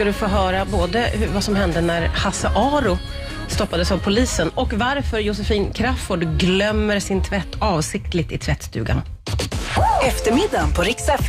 ska du få höra både vad som hände när Hasse Aro stoppades av polisen och varför Josefin Crafoord glömmer sin tvätt avsiktligt i tvättstugan. Eftermiddagen på Rix FM.